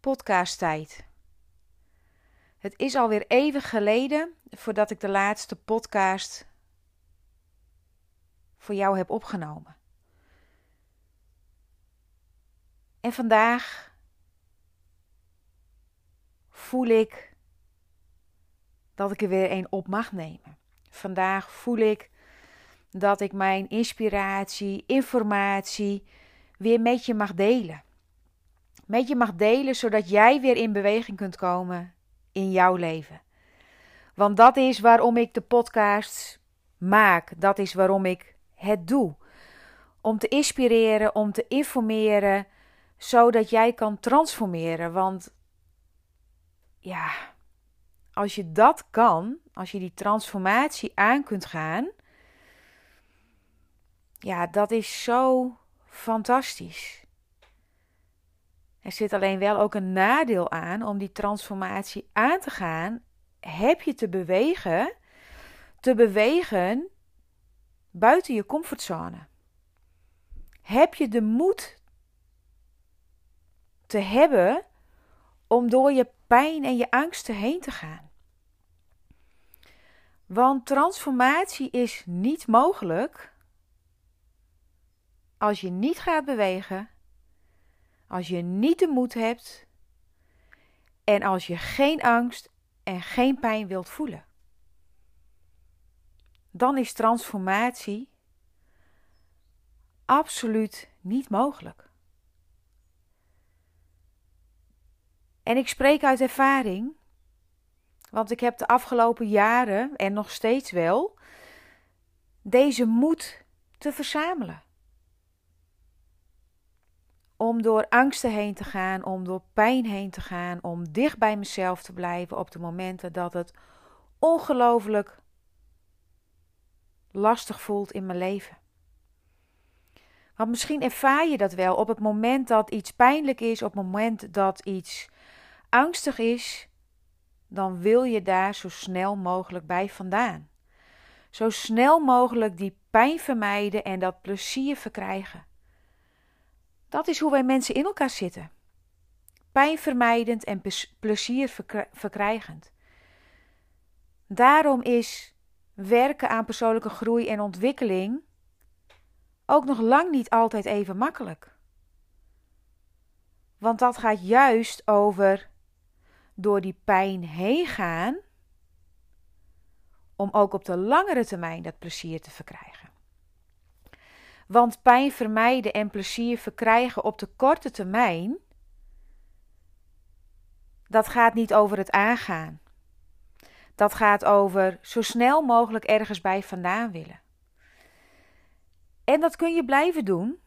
Podcasttijd. Het is alweer even geleden voordat ik de laatste podcast voor jou heb opgenomen. En vandaag voel ik dat ik er weer een op mag nemen. Vandaag voel ik dat ik mijn inspiratie, informatie weer met je mag delen. Met je mag delen zodat jij weer in beweging kunt komen in jouw leven. Want dat is waarom ik de podcast maak. Dat is waarom ik het doe. Om te inspireren, om te informeren, zodat jij kan transformeren. Want ja, als je dat kan, als je die transformatie aan kunt gaan, ja, dat is zo fantastisch. Er zit alleen wel ook een nadeel aan om die transformatie aan te gaan. Heb je te bewegen, te bewegen buiten je comfortzone? Heb je de moed te hebben om door je pijn en je angsten heen te gaan? Want transformatie is niet mogelijk als je niet gaat bewegen, als je niet de moed hebt en als je geen angst en geen pijn wilt voelen. Dan is transformatie absoluut niet mogelijk. En ik spreek uit ervaring, want ik heb de afgelopen jaren en nog steeds wel deze moed te verzamelen om door angsten heen te gaan, om door pijn heen te gaan, om dicht bij mezelf te blijven op de momenten dat het ongelooflijk lastig voelt in mijn leven. Want misschien ervaar je dat wel op het moment dat iets pijnlijk is, op het moment dat iets angstig is, dan wil je daar zo snel mogelijk bij vandaan. Zo snel mogelijk die pijn vermijden en dat plezier verkrijgen. Dat is hoe wij mensen in elkaar zitten. Pijnvermijdend en plezier verkrijgend. Daarom is werken aan persoonlijke groei en ontwikkeling ook nog lang niet altijd even makkelijk. Want dat gaat juist over door die pijn heen gaan om ook op de langere termijn dat plezier te verkrijgen. Want pijn vermijden en plezier verkrijgen op de korte termijn, dat gaat niet over het aangaan. Dat gaat over zo snel mogelijk ergens bij vandaan willen. En dat kun je blijven doen.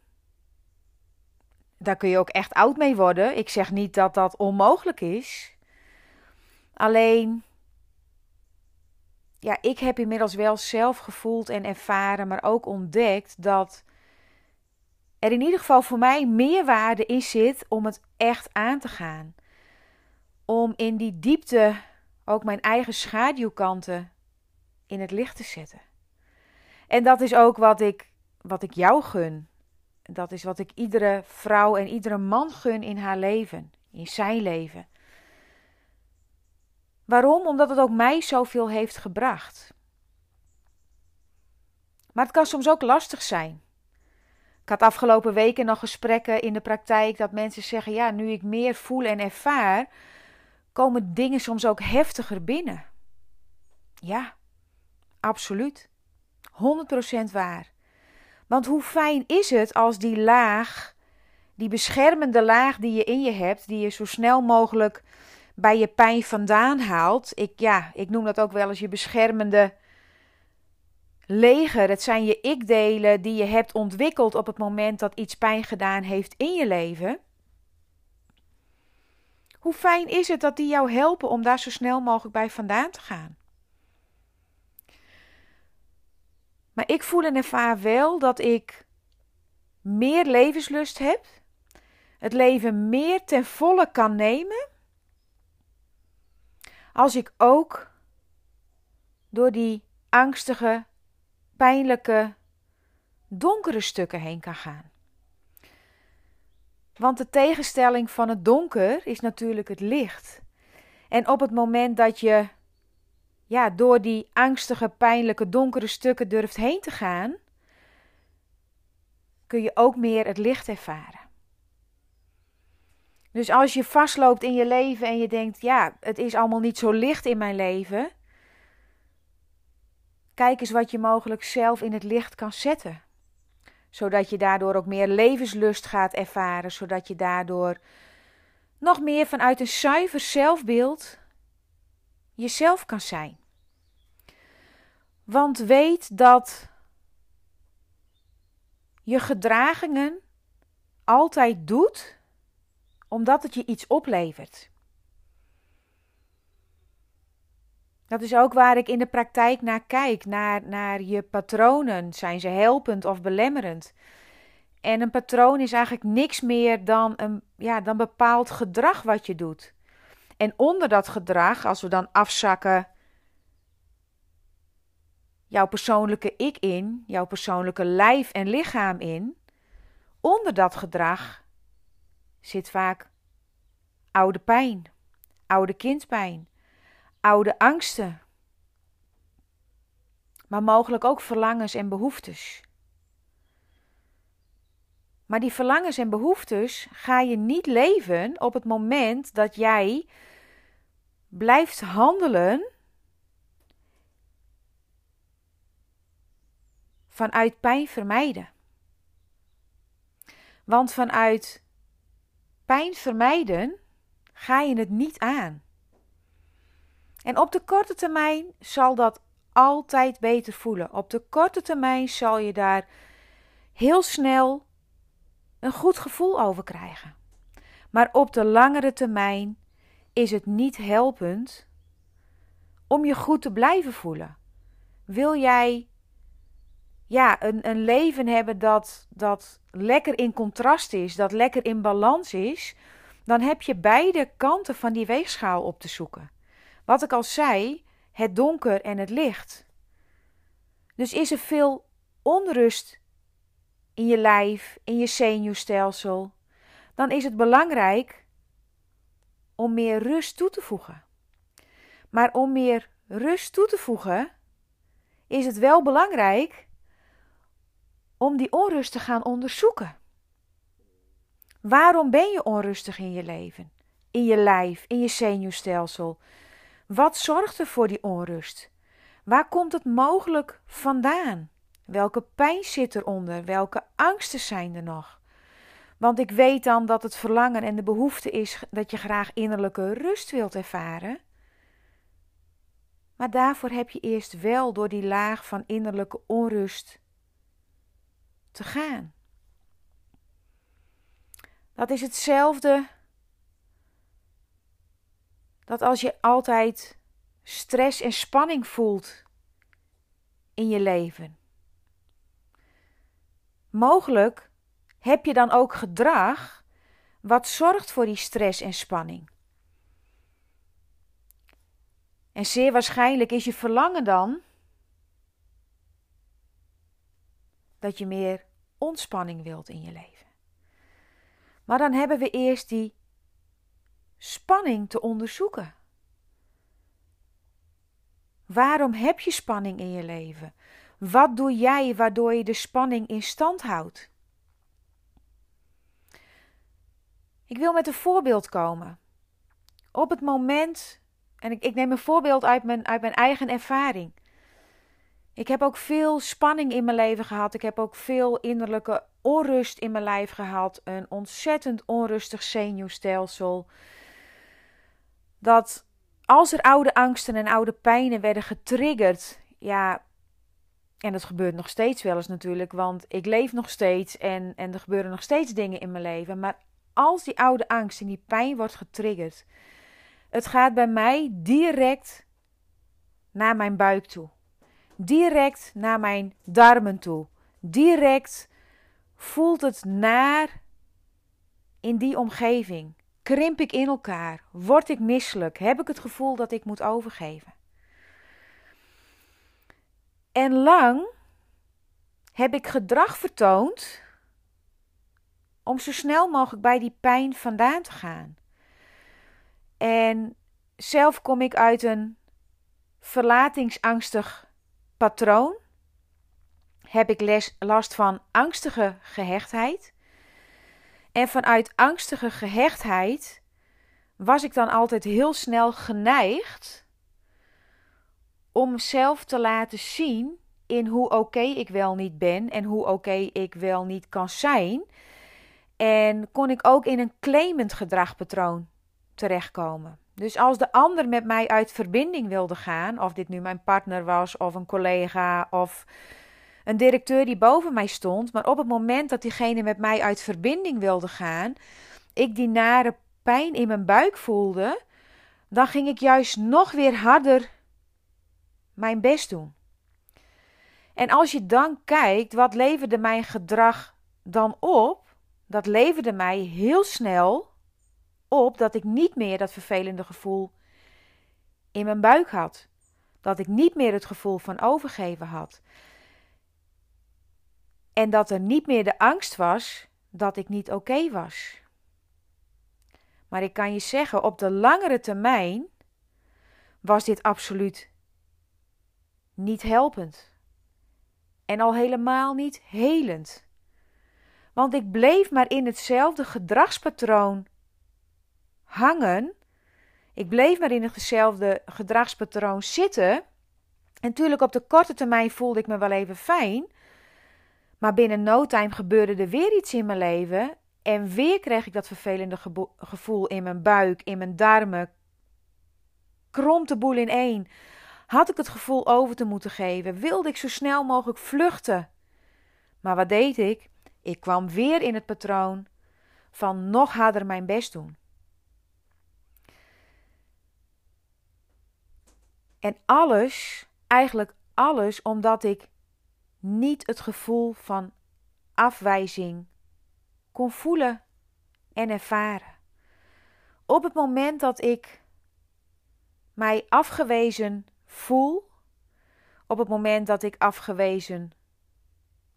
Daar kun je ook echt oud mee worden. Ik zeg niet dat dat onmogelijk is. Alleen, ja, ik heb inmiddels wel zelf gevoeld en ervaren, maar ook ontdekt dat er in ieder geval voor mij meer waarde in zit om het echt aan te gaan. Om in die diepte ook mijn eigen schaduwkanten in het licht te zetten. En dat is ook wat ik, wat ik jou gun. Dat is wat ik iedere vrouw en iedere man gun in haar leven, in zijn leven. Waarom? Omdat het ook mij zoveel heeft gebracht. Maar het kan soms ook lastig zijn. Ik had afgelopen weken nog gesprekken in de praktijk dat mensen zeggen: ja, nu ik meer voel en ervaar, komen dingen soms ook heftiger binnen. Ja, absoluut. 100% waar. Want hoe fijn is het als die laag, die beschermende laag die je in je hebt, die je zo snel mogelijk bij je pijn vandaan haalt. Ik, ja, ik noem dat ook wel eens je beschermende leger. Het zijn je ik-delen die je hebt ontwikkeld op het moment dat iets pijn gedaan heeft in je leven. Hoe fijn is het dat die jou helpen om daar zo snel mogelijk bij vandaan te gaan? Maar ik voel en ervaar wel dat ik meer levenslust heb, het leven meer ten volle kan nemen, als ik ook door die angstige, pijnlijke, donkere stukken heen kan gaan. Want de tegenstelling van het donker is natuurlijk het licht. En op het moment dat je ja, door die angstige, pijnlijke, donkere stukken durft heen te gaan, kun je ook meer het licht ervaren. Dus als je vastloopt in je leven en je denkt, ja, het is allemaal niet zo licht in mijn leven, kijk eens wat je mogelijk zelf in het licht kan zetten. Zodat je daardoor ook meer levenslust gaat ervaren, zodat je daardoor nog meer vanuit een zuiver zelfbeeld jezelf kan zijn. Want weet dat je gedragingen altijd doet omdat het je iets oplevert. Dat is ook waar ik in de praktijk naar kijk, naar, naar je patronen. Zijn ze helpend of belemmerend? En een patroon is eigenlijk niks meer dan een ja, dan bepaald gedrag wat je doet. En onder dat gedrag, als we dan afzakken jouw persoonlijke ik in, jouw persoonlijke lijf en lichaam in, onder dat gedrag zit vaak oude pijn, oude kindpijn, oude angsten, maar mogelijk ook verlangens en behoeftes. Maar die verlangens en behoeftes ga je niet leven op het moment dat jij blijft handelen vanuit pijn vermijden. Want vanuit pijn vermijden ga je het niet aan. En op de korte termijn zal dat altijd beter voelen. Op de korte termijn zal je daar heel snel een goed gevoel over krijgen. Maar op de langere termijn is het niet helpend om je goed te blijven voelen. Wil jij ja, een, een leven hebben dat, dat lekker in contrast is, dat lekker in balans is, dan heb je beide kanten van die weegschaal op te zoeken. Wat ik al zei, het donker en het licht. Dus is er veel onrust in je lijf, in je zenuwstelsel, dan is het belangrijk om meer rust toe te voegen. Maar om meer rust toe te voegen, is het wel belangrijk om die onrust te gaan onderzoeken. Waarom ben je onrustig in je leven, in je lijf, in je zenuwstelsel? Wat zorgt er voor die onrust? Waar komt het mogelijk vandaan? Welke pijn zit eronder? Welke angsten zijn er nog? Want ik weet dan dat het verlangen en de behoefte is dat je graag innerlijke rust wilt ervaren. Maar daarvoor heb je eerst wel door die laag van innerlijke onrust te gaan. Dat is hetzelfde dat als je altijd stress en spanning voelt in je leven. Mogelijk heb je dan ook gedrag wat zorgt voor die stress en spanning. En zeer waarschijnlijk is je verlangen dan dat je meer ontspanning wilt in je leven. Maar dan hebben we eerst die spanning te onderzoeken. Waarom heb je spanning in je leven? Wat doe jij waardoor je de spanning in stand houdt? Ik wil met een voorbeeld komen. Op het moment, en ik, ik neem een voorbeeld uit mijn, uit mijn eigen ervaring. Ik heb ook veel spanning in mijn leven gehad. Ik heb ook veel innerlijke onrust in mijn lijf gehad. Een ontzettend onrustig zenuwstelsel. Dat als er oude angsten en oude pijnen werden getriggerd, ja, en dat gebeurt nog steeds wel eens natuurlijk, want ik leef nog steeds en, en er gebeuren nog steeds dingen in mijn leven. Maar als die oude angst en die pijn wordt getriggerd, het gaat bij mij direct naar mijn buik toe. Direct naar mijn darmen toe. Direct voelt het naar in die omgeving. Krimp ik in elkaar? Word ik misselijk? Heb ik het gevoel dat ik moet overgeven? En lang heb ik gedrag vertoond om zo snel mogelijk bij die pijn vandaan te gaan. En zelf kom ik uit een verlatingsangstig patroon. Heb ik last van angstige gehechtheid. En vanuit angstige gehechtheid was ik dan altijd heel snel geneigd om mezelf te laten zien in hoe oké ik wel niet ben en hoe oké ik wel niet kan zijn. En kon ik ook in een claimend gedragpatroon terechtkomen. Dus als de ander met mij uit verbinding wilde gaan, of dit nu mijn partner was, of een collega, of een directeur die boven mij stond, maar op het moment dat diegene met mij uit verbinding wilde gaan, ik die nare pijn in mijn buik voelde, dan ging ik juist nog weer harder mijn best doen. En als je dan kijkt, wat leverde mijn gedrag dan op? Dat leverde mij heel snel op dat ik niet meer dat vervelende gevoel in mijn buik had. Dat ik niet meer het gevoel van overgeven had. En dat er niet meer de angst was dat ik niet oké was. Maar ik kan je zeggen, op de langere termijn was dit absoluut niet helpend. En al helemaal niet helend. Want ik bleef maar in hetzelfde gedragspatroon hangen. Ik bleef maar in hetzelfde gedragspatroon zitten. En natuurlijk op de korte termijn voelde ik me wel even fijn. Maar binnen no time gebeurde er weer iets in mijn leven. En weer kreeg ik dat vervelende gevoel in mijn buik, in mijn darmen. Kromp de boel in één. Had ik het gevoel over te moeten geven? Wilde ik zo snel mogelijk vluchten? Maar wat deed ik? Ik kwam weer in het patroon van nog harder mijn best doen. En alles, eigenlijk alles, omdat ik niet het gevoel van afwijzing kon voelen en ervaren. Op het moment dat ik mij afgewezen voel, op het moment dat ik afgewezen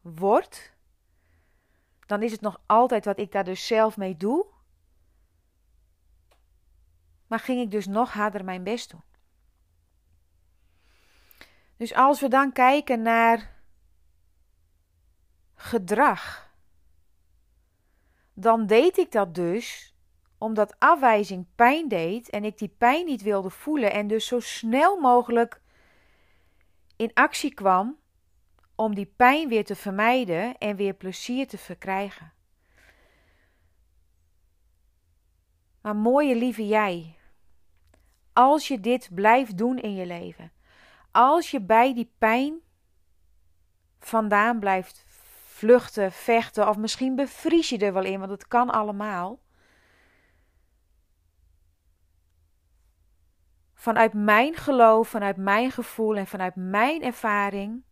word, dan is het nog altijd wat ik daar dus zelf mee doe. Maar ging ik dus nog harder mijn best doen. Dus als we dan kijken naar gedrag, dan deed ik dat dus omdat afwijzing pijn deed en ik die pijn niet wilde voelen en dus zo snel mogelijk in actie kwam om die pijn weer te vermijden en weer plezier te verkrijgen. Maar mooie lieve jij, als je dit blijft doen in je leven, als je bij die pijn vandaan blijft vluchten, vechten, of misschien bevries je er wel in, want het kan allemaal. Vanuit mijn geloof, vanuit mijn gevoel en vanuit mijn ervaring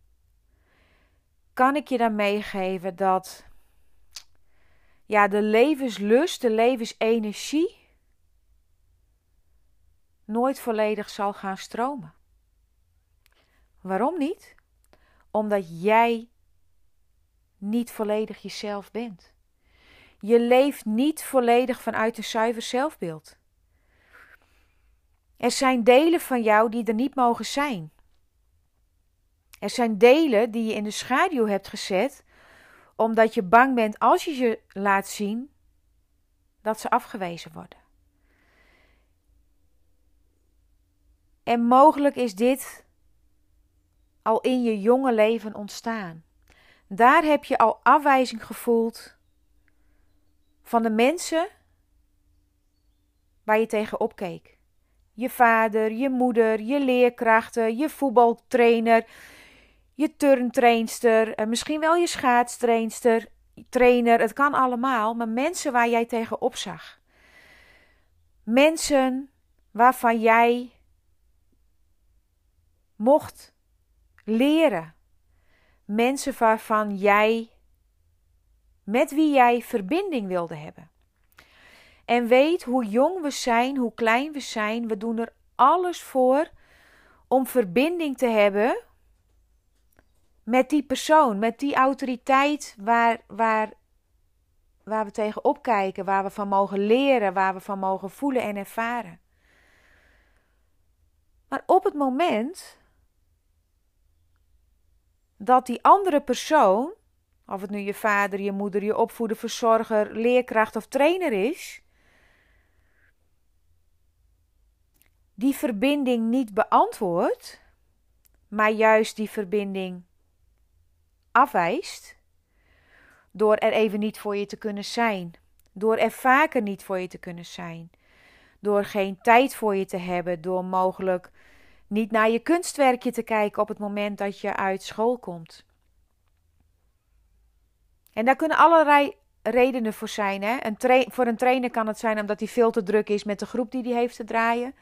kan ik je dan meegeven dat ja, de levenslust, de levensenergie nooit volledig zal gaan stromen. Waarom niet? Omdat jij niet volledig jezelf bent. Je leeft niet volledig vanuit een zuiver zelfbeeld. Er zijn delen van jou die er niet mogen zijn. Er zijn delen die je in de schaduw hebt gezet, omdat je bang bent als je ze laat zien dat ze afgewezen worden. En mogelijk is dit al in je jonge leven ontstaan. Daar heb je al afwijzing gevoeld van de mensen waar je tegen opkeek. Je vader, je moeder, je leerkrachten, je voetbaltrainer, je turntrainster, en misschien wel je schaatstrainster. trainer, het kan allemaal, maar mensen waar jij tegen opzag. Mensen waarvan jij mocht leren. Mensen waarvan jij, met wie jij verbinding wilde hebben. En weet hoe jong we zijn, hoe klein we zijn. We doen er alles voor om verbinding te hebben met die persoon, met die autoriteit waar, waar, waar we tegen opkijken, waar we van mogen leren, waar we van mogen voelen en ervaren. Maar op het moment dat die andere persoon, of het nu je vader, je moeder, je opvoeder, verzorger, leerkracht of trainer is, die verbinding niet beantwoordt, maar juist die verbinding afwijst, door er even niet voor je te kunnen zijn, door er vaker niet voor je te kunnen zijn, door geen tijd voor je te hebben, door mogelijk niet naar je kunstwerkje te kijken op het moment dat je uit school komt. En daar kunnen allerlei redenen voor zijn. Hè? Een voor een trainer kan het zijn omdat hij veel te druk is met de groep die hij heeft te draaien.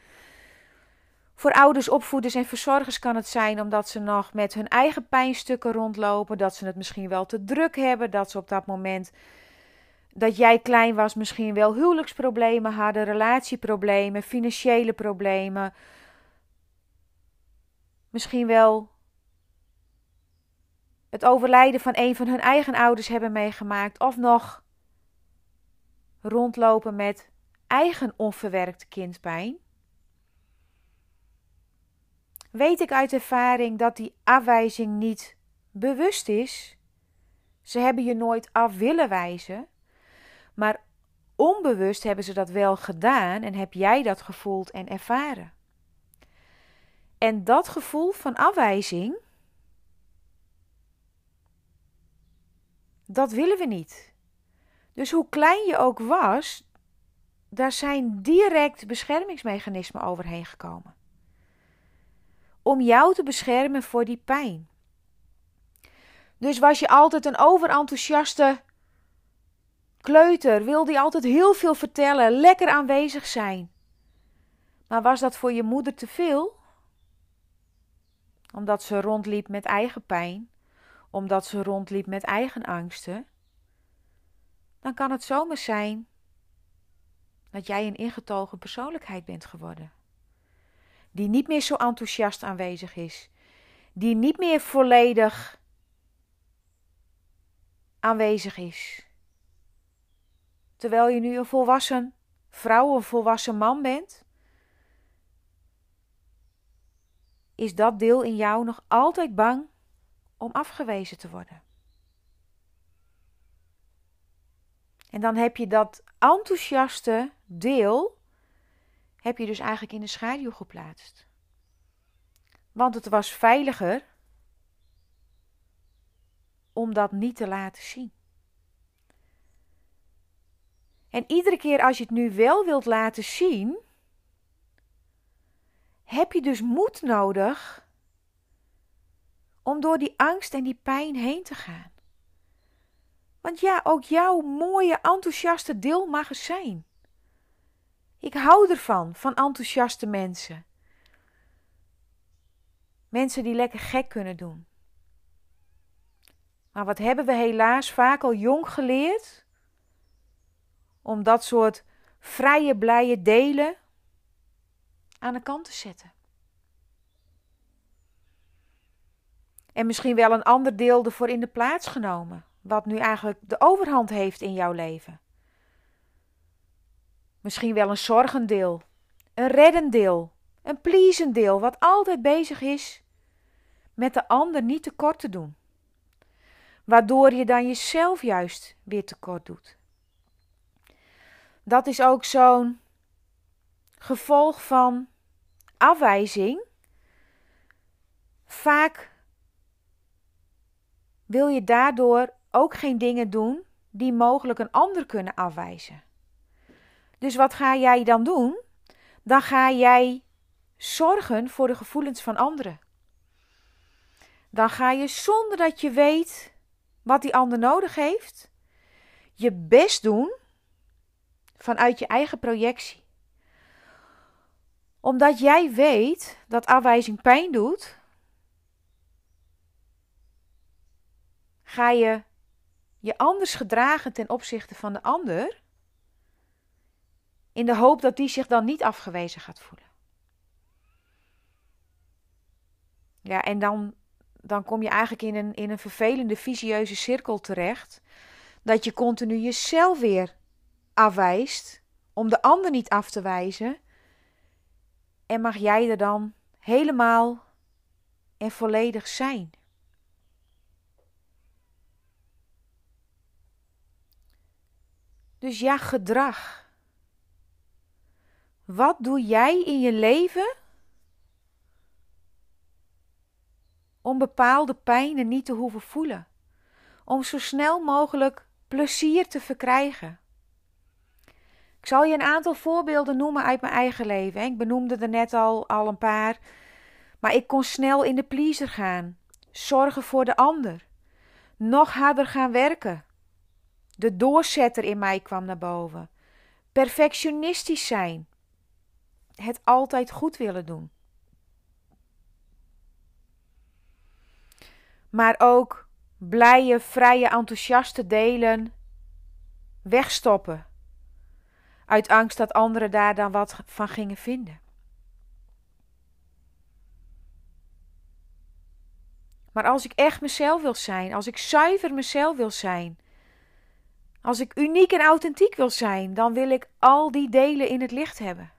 Voor ouders, opvoeders en verzorgers kan het zijn omdat ze nog met hun eigen pijnstukken rondlopen, dat ze het misschien wel te druk hebben, dat ze op dat moment dat jij klein was misschien wel huwelijksproblemen hadden, relatieproblemen, financiële problemen, misschien wel het overlijden van een van hun eigen ouders hebben meegemaakt of nog rondlopen met eigen onverwerkte kindpijn weet ik uit ervaring dat die afwijzing niet bewust is. Ze hebben je nooit af willen wijzen, maar onbewust hebben ze dat wel gedaan en heb jij dat gevoeld en ervaren. En dat gevoel van afwijzing, dat willen we niet. Dus hoe klein je ook was, daar zijn direct beschermingsmechanismen overheen gekomen om jou te beschermen voor die pijn. Dus was je altijd een overenthousiaste kleuter, wilde je altijd heel veel vertellen, lekker aanwezig zijn. Maar was dat voor je moeder te veel? Omdat ze rondliep met eigen pijn, omdat ze rondliep met eigen angsten, dan kan het zomaar zijn dat jij een ingetogen persoonlijkheid bent geworden die niet meer zo enthousiast aanwezig is, die niet meer volledig aanwezig is. Terwijl je nu een volwassen vrouw of volwassen man bent, is dat deel in jou nog altijd bang om afgewezen te worden. En dan heb je dat enthousiaste deel heb je dus eigenlijk in de schaduw geplaatst. Want het was veiliger om dat niet te laten zien. En iedere keer als je het nu wel wilt laten zien, heb je dus moed nodig om door die angst en die pijn heen te gaan. Want ja, ook jouw mooie, enthousiaste deel mag er zijn. Ik hou ervan, van enthousiaste mensen. Mensen die lekker gek kunnen doen. Maar wat hebben we helaas vaak al jong geleerd? Om dat soort vrije, blije delen aan de kant te zetten. En misschien wel een ander deel ervoor in de plaats genomen, wat nu eigenlijk de overhand heeft in jouw leven. Misschien wel een zorgendeel, een reddendeel, een pleasendeel, wat altijd bezig is met de ander niet tekort te doen. Waardoor je dan jezelf juist weer tekort doet. Dat is ook zo'n gevolg van afwijzing. Vaak wil je daardoor ook geen dingen doen die mogelijk een ander kunnen afwijzen. Dus wat ga jij dan doen? Dan ga jij zorgen voor de gevoelens van anderen. Dan ga je zonder dat je weet wat die ander nodig heeft, je best doen vanuit je eigen projectie. Omdat jij weet dat afwijzing pijn doet, ga je je anders gedragen ten opzichte van de ander, in de hoop dat die zich dan niet afgewezen gaat voelen. Ja, en dan, dan kom je eigenlijk in een, in een vervelende, visieuze cirkel terecht. Dat je continu jezelf weer afwijst om de ander niet af te wijzen. En mag jij er dan helemaal en volledig zijn. Dus ja, gedrag. Wat doe jij in je leven om bepaalde pijnen niet te hoeven voelen? Om zo snel mogelijk plezier te verkrijgen. Ik zal je een aantal voorbeelden noemen uit mijn eigen leven. Ik benoemde er net al, al een paar. Maar ik kon snel in de pleaser gaan. Zorgen voor de ander. Nog harder gaan werken. De doorzetter in mij kwam naar boven. Perfectionistisch zijn. Het altijd goed willen doen. Maar ook blije, vrije, enthousiaste delen wegstoppen. Uit angst dat anderen daar dan wat van gingen vinden. Maar als ik echt mezelf wil zijn, als ik zuiver mezelf wil zijn, als ik uniek en authentiek wil zijn, dan wil ik al die delen in het licht hebben.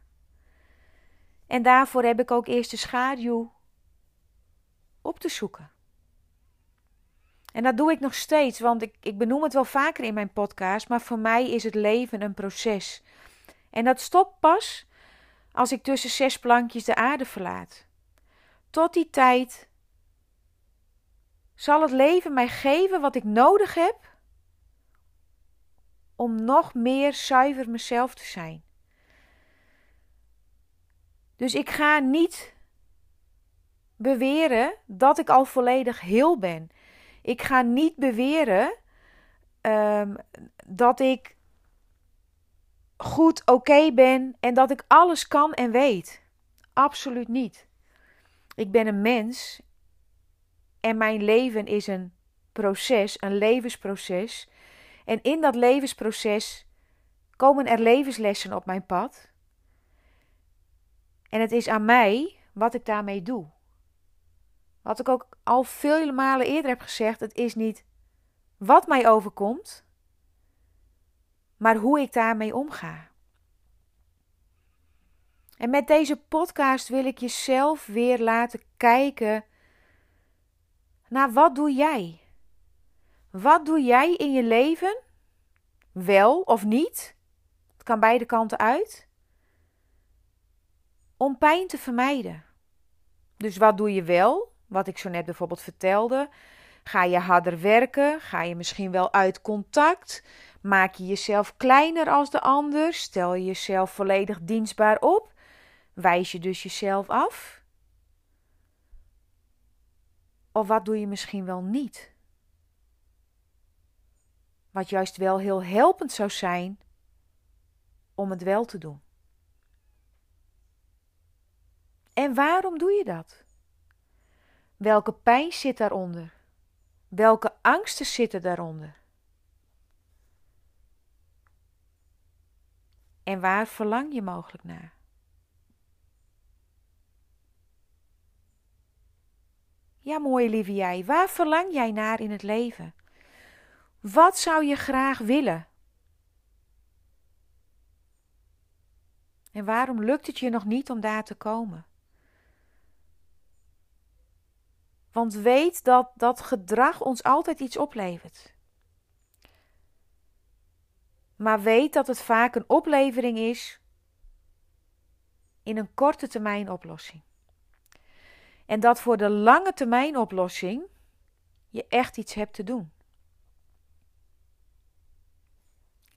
En daarvoor heb ik ook eerst de schaduw op te zoeken. En dat doe ik nog steeds, want ik, ik benoem het wel vaker in mijn podcast, maar voor mij is het leven een proces. En dat stopt pas als ik tussen zes plankjes de aarde verlaat. Tot die tijd zal het leven mij geven wat ik nodig heb om nog meer zuiver mezelf te zijn. Dus ik ga niet beweren dat ik al volledig heel ben. Ik ga niet beweren um, dat ik goed oké ben en dat ik alles kan en weet. Absoluut niet. Ik ben een mens en mijn leven is een proces, een levensproces. En in dat levensproces komen er levenslessen op mijn pad. En het is aan mij wat ik daarmee doe. Wat ik ook al vele malen eerder heb gezegd: het is niet wat mij overkomt, maar hoe ik daarmee omga. En met deze podcast wil ik jezelf weer laten kijken naar wat doe jij? Wat doe jij in je leven? Wel of niet? Het kan beide kanten uit. Om pijn te vermijden. Dus wat doe je wel? Wat ik zo net bijvoorbeeld vertelde. Ga je harder werken? Ga je misschien wel uit contact? Maak je jezelf kleiner als de ander? Stel je jezelf volledig dienstbaar op? Wijs je dus jezelf af? Of wat doe je misschien wel niet? Wat juist wel heel helpend zou zijn om het wel te doen. En waarom doe je dat? Welke pijn zit daaronder? Welke angsten zitten daaronder? En waar verlang je mogelijk naar? Ja, mooie lieve jij, waar verlang jij naar in het leven? Wat zou je graag willen? En waarom lukt het je nog niet om daar te komen? Want weet dat dat gedrag ons altijd iets oplevert. Maar weet dat het vaak een oplevering is in een korte termijn oplossing. En dat voor de lange termijn oplossing je echt iets hebt te doen.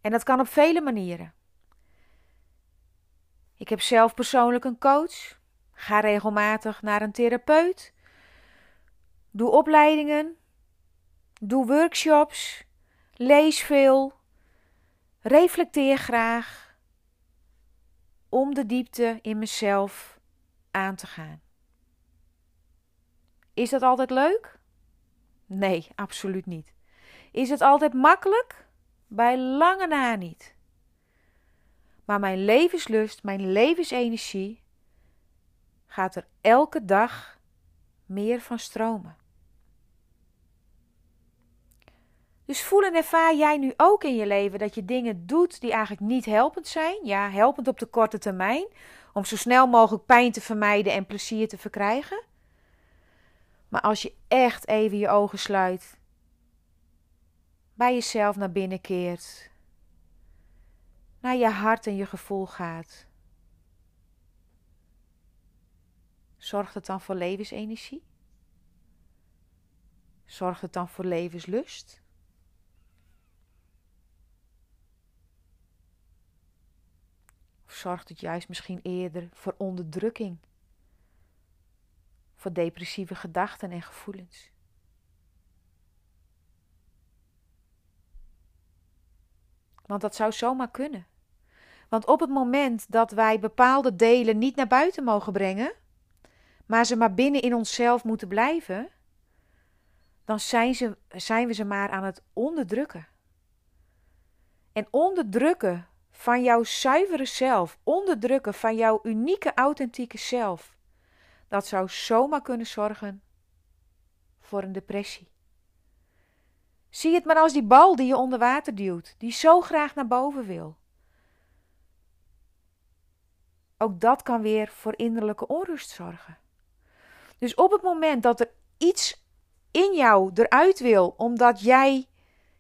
En dat kan op vele manieren. Ik heb zelf persoonlijk een coach. Ga regelmatig naar een therapeut. Doe opleidingen. Doe workshops. Lees veel. reflecteer graag om de diepte in mezelf aan te gaan. Is dat altijd leuk? Nee, absoluut niet. Is het altijd makkelijk? Bij lange na niet. Maar mijn levenslust, mijn levensenergie gaat er elke dag meer van stromen. Dus voel en ervaar jij nu ook in je leven dat je dingen doet die eigenlijk niet helpend zijn? Ja, helpend op de korte termijn, om zo snel mogelijk pijn te vermijden en plezier te verkrijgen. Maar als je echt even je ogen sluit, bij jezelf naar binnen keert, naar je hart en je gevoel gaat, zorgt het dan voor levensenergie? Zorgt het dan voor levenslust? Of zorgt het juist misschien eerder voor onderdrukking? Voor depressieve gedachten en gevoelens? Want dat zou zomaar kunnen. Want op het moment dat wij bepaalde delen niet naar buiten mogen brengen, maar ze maar binnen in onszelf moeten blijven, dan zijn, ze, zijn we ze maar aan het onderdrukken. En onderdrukken van jouw zuivere zelf, onderdrukken van jouw unieke, authentieke zelf, dat zou zomaar kunnen zorgen voor een depressie. Zie het maar als die bal die je onder water duwt, die zo graag naar boven wil. Ook dat kan weer voor innerlijke onrust zorgen. Dus op het moment dat er iets in jou eruit wil, omdat jij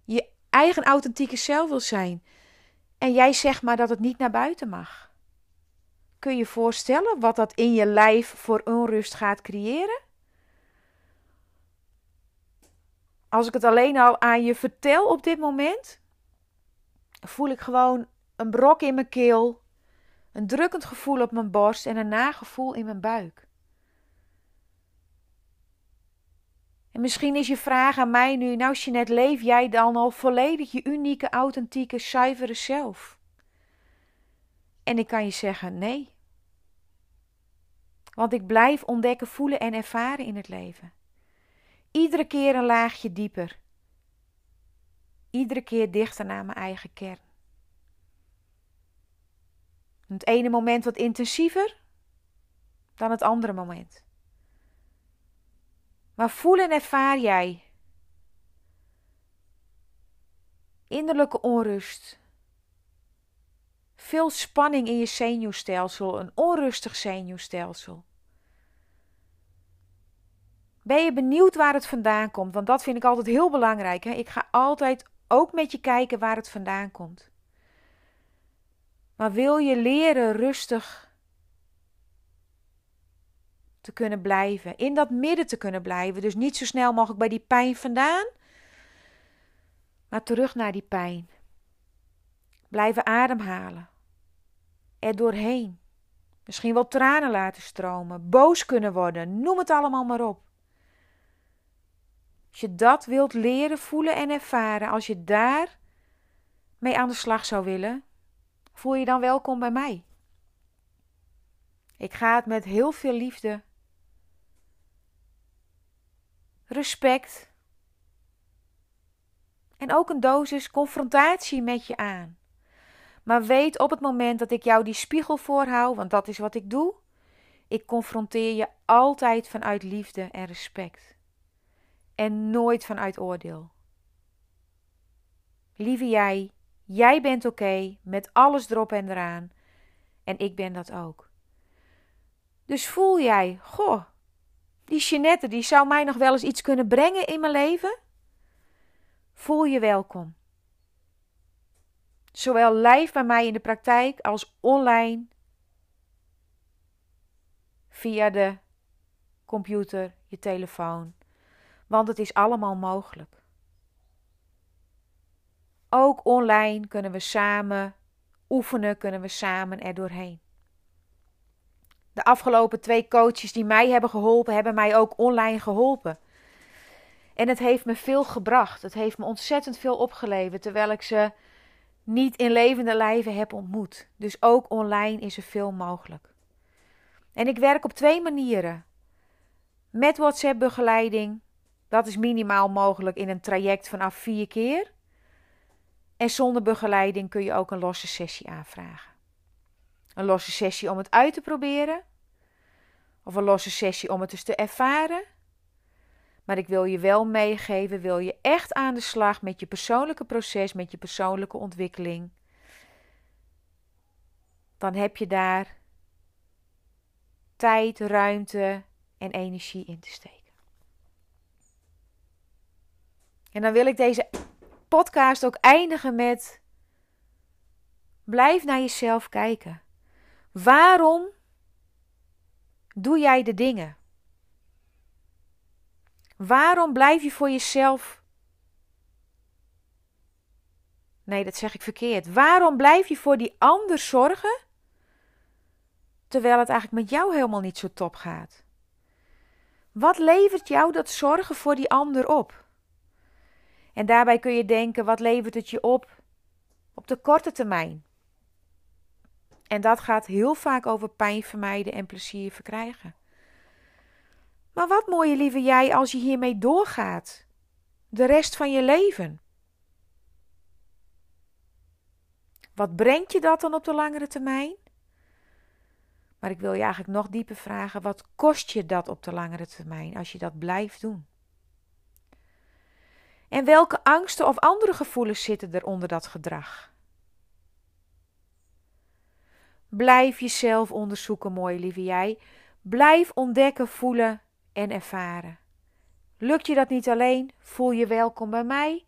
je eigen authentieke zelf wil zijn, en jij zegt maar dat het niet naar buiten mag. Kun je voorstellen wat dat in je lijf voor onrust gaat creëren? Als ik het alleen al aan je vertel op dit moment, voel ik gewoon een brok in mijn keel, een drukkend gevoel op mijn borst en een nagevoel in mijn buik. En misschien is je vraag aan mij nu, nou Jeanette, leef jij dan al volledig je unieke, authentieke, zuivere zelf? En ik kan je zeggen, nee. Want ik blijf ontdekken, voelen en ervaren in het leven. Iedere keer een laagje dieper. Iedere keer dichter naar mijn eigen kern. Het ene moment wat intensiever dan het andere moment. Maar voel en ervaar jij innerlijke onrust, veel spanning in je zenuwstelsel, een onrustig zenuwstelsel. Ben je benieuwd waar het vandaan komt? Want dat vind ik altijd heel belangrijk. Hè? Ik ga altijd ook met je kijken waar het vandaan komt. Maar wil je leren rustig te kunnen blijven, in dat midden te kunnen blijven, dus niet zo snel mogelijk bij die pijn vandaan, maar terug naar die pijn. Blijven ademhalen. Er doorheen. Misschien wel tranen laten stromen, boos kunnen worden, noem het allemaal maar op. Als je dat wilt leren, voelen en ervaren, als je daar mee aan de slag zou willen, voel je dan welkom bij mij. Ik ga het met heel veel liefde, respect en ook een dosis confrontatie met je aan. Maar weet op het moment dat ik jou die spiegel voorhoud, want dat is wat ik doe, ik confronteer je altijd vanuit liefde en respect en nooit vanuit oordeel. Lieve jij, jij bent oké met alles erop en eraan en ik ben dat ook. Dus voel jij, goh, die Jeanette die zou mij nog wel eens iets kunnen brengen in mijn leven? Voel je welkom. Zowel live bij mij in de praktijk als online via de computer, je telefoon want het is allemaal mogelijk. Ook online kunnen we samen oefenen, kunnen we samen er doorheen. De afgelopen twee coaches die mij hebben geholpen, hebben mij ook online geholpen. En het heeft me veel gebracht. Het heeft me ontzettend veel opgeleverd. Terwijl ik ze niet in levende lijven heb ontmoet. Dus ook online is er veel mogelijk. En ik werk op twee manieren. Met WhatsApp-begeleiding, dat is minimaal mogelijk in een traject vanaf vier keer. En zonder begeleiding kun je ook een losse sessie aanvragen. Een losse sessie om het uit te proberen, of een losse sessie om het dus te ervaren. Maar ik wil je wel meegeven, wil je echt aan de slag met je persoonlijke proces, met je persoonlijke ontwikkeling, dan heb je daar tijd, ruimte en energie in te steken. En dan wil ik deze podcast ook eindigen met: blijf naar jezelf kijken. Waarom doe jij de dingen? Waarom blijf je voor jezelf. Nee, dat zeg ik verkeerd. Waarom blijf je voor die ander zorgen terwijl het eigenlijk met jou helemaal niet zo top gaat? Wat levert jou dat zorgen voor die ander op? En daarbij kun je denken: wat levert het je op op de korte termijn? En dat gaat heel vaak over pijn vermijden en plezier verkrijgen. Maar wat mooie lieve jij als je hiermee doorgaat, de rest van je leven? Wat brengt je dat dan op de langere termijn? Maar ik wil je eigenlijk nog dieper vragen: wat kost je dat op de langere termijn als je dat blijft doen? En welke angsten of andere gevoelens zitten er onder dat gedrag? Blijf jezelf onderzoeken, mooie lieve jij. Blijf ontdekken, voelen en ervaren. Lukt je dat niet alleen, voel je welkom bij mij.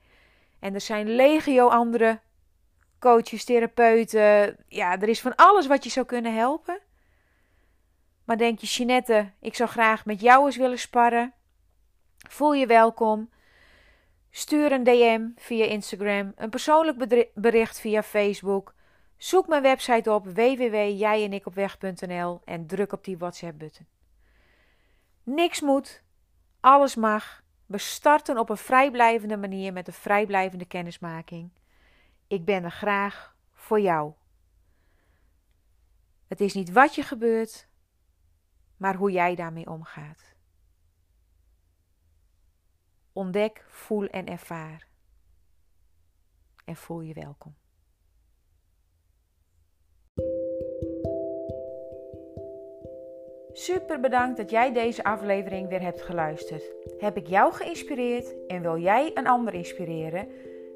En er zijn legio andere coaches, therapeuten. Ja, er is van alles wat je zou kunnen helpen. Maar denk je, Jeanette, ik zou graag met jou eens willen sparren? Voel je welkom. Stuur een DM via Instagram, een persoonlijk bericht via Facebook. Zoek mijn website op www.jijenikopweg.nl en druk op die WhatsApp-button. Niks moet, alles mag. We starten op een vrijblijvende manier met een vrijblijvende kennismaking. Ik ben er graag voor jou. Het is niet wat je gebeurt, maar hoe jij daarmee omgaat. Ontdek, voel en ervaar. En voel je welkom. Super bedankt dat jij deze aflevering weer hebt geluisterd. Heb ik jou geïnspireerd en wil jij een ander inspireren?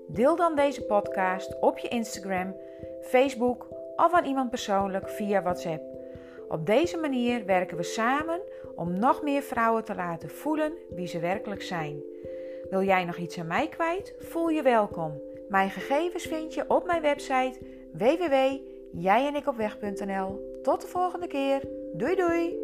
Deel dan deze podcast op je Instagram, Facebook of aan iemand persoonlijk via WhatsApp. Op deze manier werken we samen om nog meer vrouwen te laten voelen wie ze werkelijk zijn. Wil jij nog iets aan mij kwijt? Voel je welkom. Mijn gegevens vind je op mijn website www.jijenikopweg.nl. Tot de volgende keer. Doei doei!